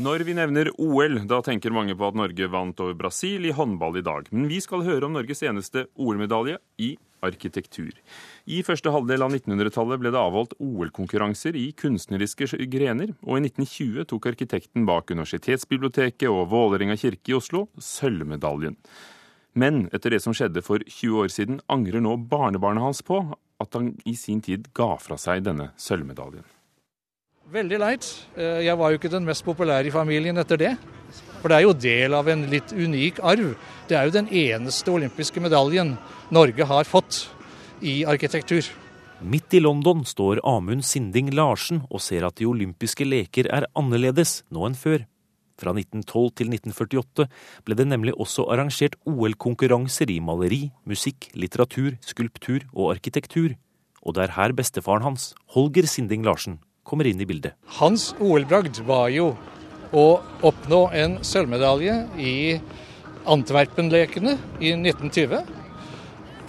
Når vi nevner OL, da tenker mange på at Norge vant over Brasil i håndball i dag. Men vi skal høre om Norges eneste OL-medalje i arkitektur. I første halvdel av 1900-tallet ble det avholdt OL-konkurranser i kunstneriske grener, og i 1920 tok arkitekten bak Universitetsbiblioteket og Vålerenga kirke i Oslo sølvmedaljen. Men etter det som skjedde for 20 år siden, angrer nå barnebarnet hans på at han i sin tid ga fra seg denne sølvmedaljen. Veldig leit. Eh, jeg var jo ikke den mest populære i familien etter det. For det er jo del av en litt unik arv. Det er jo den eneste olympiske medaljen Norge har fått i arkitektur. Midt i London står Amund Sinding Larsen og ser at de olympiske leker er annerledes nå enn før. Fra 1912 til 1948 ble det nemlig også arrangert OL-konkurranser i maleri, musikk, litteratur, skulptur og arkitektur. Og det er her bestefaren hans, Holger Sinding Larsen, kommer inn i bildet. Hans OL-bragd var jo å oppnå en sølvmedalje i Antwerpen-lekene i 1920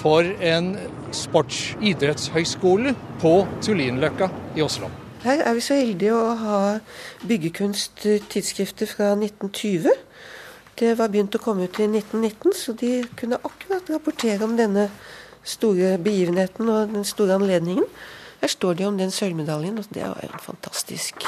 for en sportsidrettshøyskole på Tullinløkka i Oslo. Her er vi så heldige å ha byggekunsttidsskrifter fra 1920. Det var begynt å komme ut i 1919, så de kunne akkurat rapportere om denne store begivenheten og den store anledningen. Her står det jo om den sølvmedaljen, og det er jo en fantastisk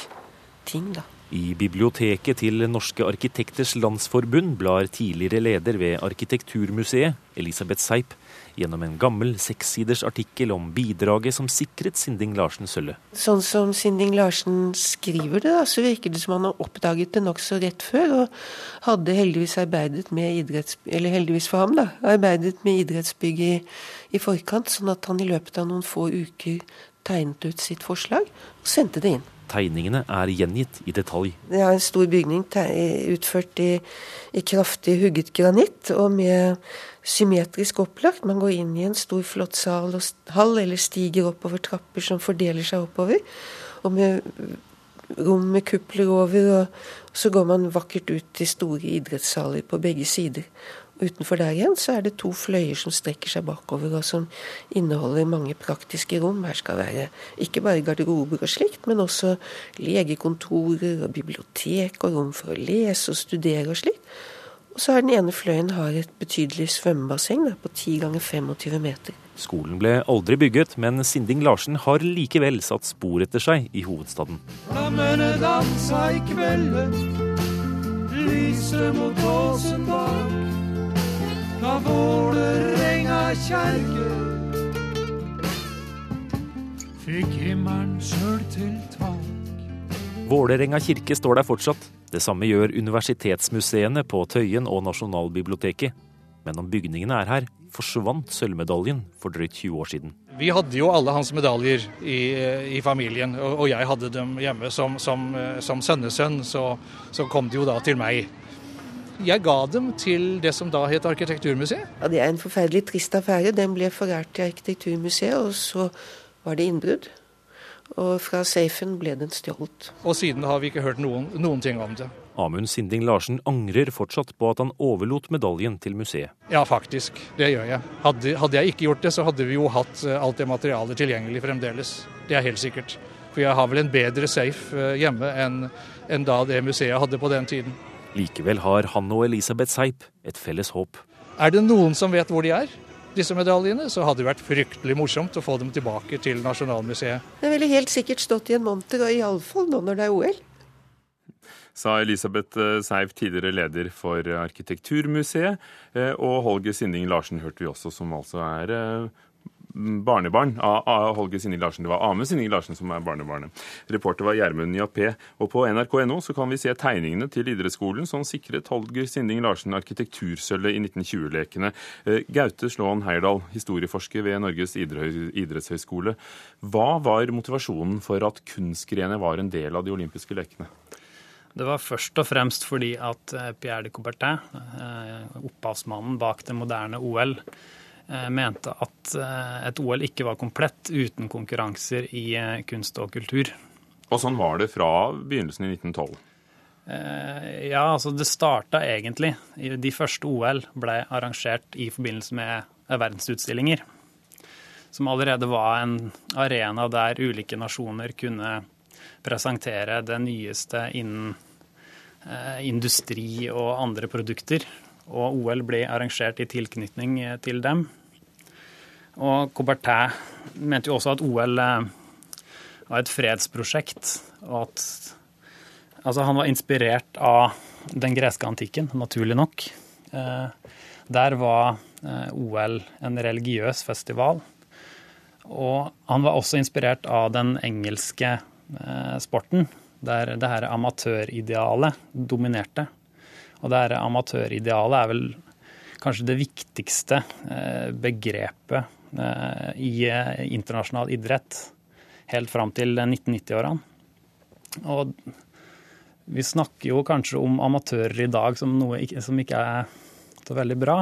ting, da. I biblioteket til Norske arkitekters landsforbund blar tidligere leder ved Arkitekturmuseet, Elisabeth Seip, gjennom en gammel sekssiders artikkel om bidraget som sikret Sinding Larsen sølvet. Sånn som Sinding Larsen skriver det, da, så virker det som han har oppdaget det nokså rett før, og hadde heldigvis arbeidet med idretts... Eller heldigvis for ham, da. Arbeidet med idrettsbygg i, i forkant, sånn at han i løpet av noen få uker tegnet ut sitt forslag og sendte det inn. Tegningene er gjengitt i detalj. Det er en stor bygning utført i, i kraftig hugget granitt og med symmetrisk opplagt. Man går inn i en stor, flott sal og hall, eller stiger oppover trapper som fordeler seg oppover. Og med rom med kupler over, og så går man vakkert ut til store idrettssaler på begge sider. Utenfor der igjen så er det to fløyer som strekker seg bakover, og som inneholder mange praktiske rom. Her skal være ikke bare garderober og slikt, men også legekontorer og bibliotek og rom for å lese og studere og slikt. Og så har den ene fløyen har et betydelig svømmebasseng på 10 ganger 25 meter. Skolen ble aldri bygget, men Sinding Larsen har likevel satt spor etter seg i hovedstaden. Flammene dansa i kvelden, lyset mot åsen bak Da Vålerenga kjerke. Fikk himmelen sjøl til tak. Vålerenga kirke står der fortsatt. Det samme gjør universitetsmuseene på Tøyen og Nasjonalbiblioteket. Men om bygningene er her, forsvant sølvmedaljen for drøyt 20 år siden. Vi hadde jo alle hans medaljer i, i familien, og jeg hadde dem hjemme. Som, som, som sønnesønn så, så kom de jo da til meg. Jeg ga dem til det som da het Arkitekturmuseet. Ja, Det er en forferdelig trist affære. Den ble forært til Arkitekturmuseet, og så var det innbrudd. Og fra safen ble den stjålet. Og siden har vi ikke hørt noen, noen ting om det. Amund Sinding Larsen angrer fortsatt på at han overlot medaljen til museet. Ja, faktisk. Det gjør jeg. Hadde, hadde jeg ikke gjort det, så hadde vi jo hatt eh, alt det materialet tilgjengelig fremdeles. Det er helt sikkert. For jeg har vel en bedre safe eh, hjemme enn, enn da det museet hadde på den tiden. Likevel har han og Elisabeth Seip et felles håp. Er det noen som vet hvor de er, disse medaljene, så hadde det vært fryktelig morsomt å få dem tilbake til Nasjonalmuseet. Det ville helt sikkert stått i en monter, og iallfall nå når det er OL. Sa Elisabeth Seif, tidligere leder for Arkitekturmuseet. Eh, og Holger Sinding Larsen hørte vi også, som altså er eh, barnebarn av Holger Sinning Larsen. Det var Ame Sinning Larsen som er barnebarnet. Reporter var Gjermund Jappé. Og på nrk.no så kan vi se tegningene til idrettsskolen som sikret Holger Sinding Larsen arkitektursølvet i 1920-lekene. Eh, Gaute Slåen Heyerdahl, historieforsker ved Norges idrettshøgskole. Hva var motivasjonen for at kunstgrenene var en del av de olympiske lekene? Det var først og fremst fordi at eh, Pierre de Coubertin, eh, opphavsmannen bak det moderne OL, mente at eh, et OL ikke var komplett uten konkurranser i eh, kunst og kultur. Og sånn var det fra begynnelsen i 1912? Ja, altså det starta egentlig. De første OL ble arrangert i forbindelse med verdensutstillinger. Som allerede var en arena der ulike nasjoner kunne presentere det nyeste innen industri og andre produkter. Og OL ble arrangert i tilknytning til dem. Og Coubertin mente jo også at OL var et fredsprosjekt, og at altså, han var inspirert av den greske antikken, naturlig nok. Der var OL en religiøs festival. Og han var også inspirert av den engelske eh, sporten, der det her amatøridealet dominerte. Og det her amatøridealet er vel kanskje det viktigste eh, begrepet eh, i internasjonal idrett helt fram til 1990-årene. Og vi snakker jo kanskje om amatører i dag som noe som ikke er så veldig bra.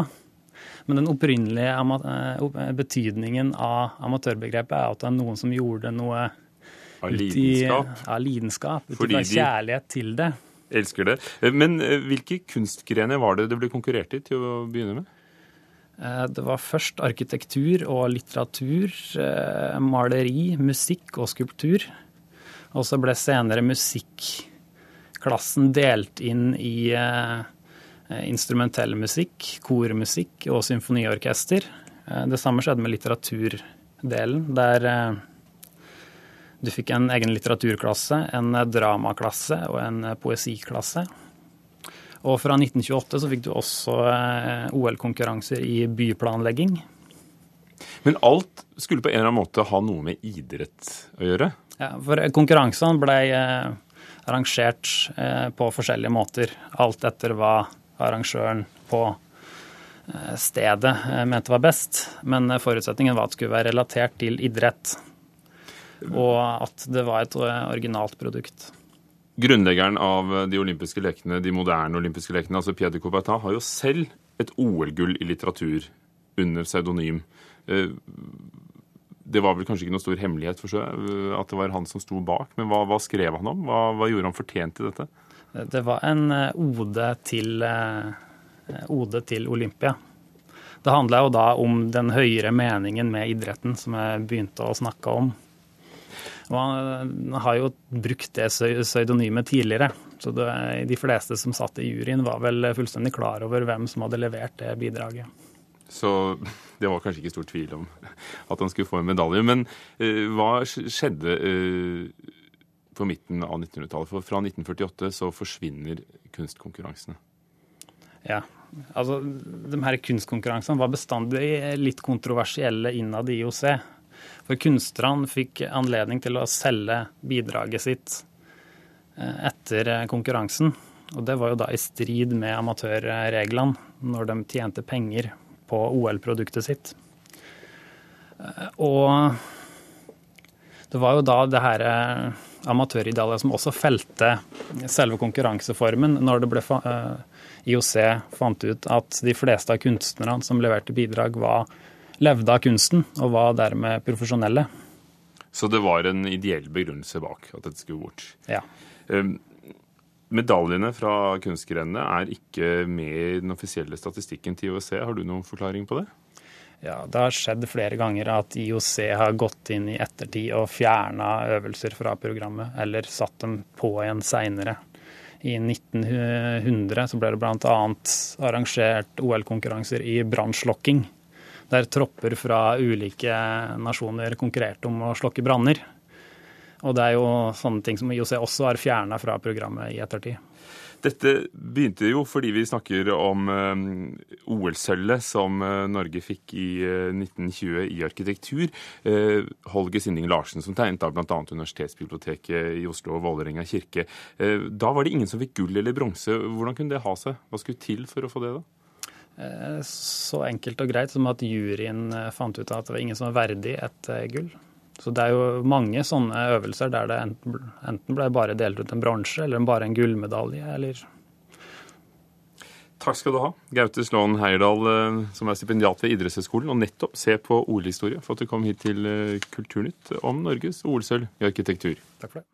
Men den opprinnelige eh, betydningen av amatørbegrepet er at det er noen som gjorde noe av lidenskap. Ut av lidenskap, ut fra kjærlighet til det. Elsker det. Eh, men eh, hvilke kunstgrener var det det ble konkurrert i til å begynne med? Det var først arkitektur og litteratur, maleri, musikk og skulptur. Og så ble senere musikklassen delt inn i Eh, instrumentell musikk, kormusikk og symfoniorkester. Eh, det samme skjedde med litteraturdelen, der eh, du fikk en egen litteraturklasse, en dramaklasse og en poesiklasse. Og fra 1928 så fikk du også OL-konkurranser i byplanlegging. Men alt skulle på en eller annen måte ha noe med idrett å gjøre? Ja, for konkurransene ble arrangert på forskjellige måter, alt etter hva arrangøren på eh, stedet eh, mente var best. Men eh, forutsetningen var at det skulle være relatert til idrett, og at det var et originalt produkt. Grunnleggeren av de olympiske lekene, de moderne olympiske lekene, altså Pierre Coubertin, har jo selv et OL-gull i litteratur under pseudonym. Det var vel kanskje ikke noe stor hemmelighet for seg at det var han som sto bak, men hva, hva skrev han om? Hva, hva gjorde han fortjent til dette? Det var en eh, ode til, eh, ode til Olympia. Det handla jo da om den høyere meningen med idretten som jeg begynte å snakke om. Og han har jo brukt det pseudonymet tidligere, så det, de fleste som satt i juryen, var vel fullstendig klar over hvem som hadde levert det bidraget. Så det var kanskje ikke stor tvil om at han skulle få en medalje. Men uh, hva skjedde uh, på midten av 1900-tallet. For fra 1948 så forsvinner kunstkonkurransene. Ja, altså de her kunstkonkurransene var bestandig litt kontroversielle innad i IOC. For kunstnerne fikk anledning til å selge bidraget sitt eh, etter konkurransen. Og det var jo da i strid med amatørreglene når de tjente penger på OL-produktet sitt. Eh, og det var jo da det her eh, amatøridealet som også felte selve konkurranseformen, når det ble eh, IOC fant ut at de fleste av kunstnerne som leverte bidrag, var levde av kunsten og var dermed profesjonelle. Så det var en ideell begrunnelse bak at dette skulle bort? Ja. Um, medaljene fra kunstgrenene er ikke med i den offisielle statistikken til IOC. Har du noen forklaring på det? Ja, Det har skjedd flere ganger at IOC har gått inn i ettertid og fjerna øvelser fra programmet, eller satt dem på igjen seinere. I 1900 så ble det bl.a. arrangert OL-konkurranser i brannslokking, der tropper fra ulike nasjoner konkurrerte om å slokke branner. Og det er jo sånne ting som IOC også har fjerna fra programmet i ettertid. Dette begynte jo fordi vi snakker om eh, OL-sølvet som eh, Norge fikk i 1920 eh, i arkitektur. Holger Sinding Larsen som tegnet av bl.a. Universitetsbiblioteket i Oslo og Vålerenga kirke. Da var det ingen som fikk gull eller bronse. Hvordan kunne det ha seg? Hva skulle til for å få det, da? Så enkelt og greit som at juryen fant ut at det var ingen som var verdig et gull. Så det er jo mange sånne øvelser der det enten ble bare delt ut en bronse, eller bare en gullmedalje, eller Takk skal du ha, Gaute Slåen Heierdal, eh, som er stipendiat ved Idrettshøgskolen, og nettopp se på OL-historie, for at du kom hit til eh, Kulturnytt om Norges OL-sølv i arkitektur. Takk for det.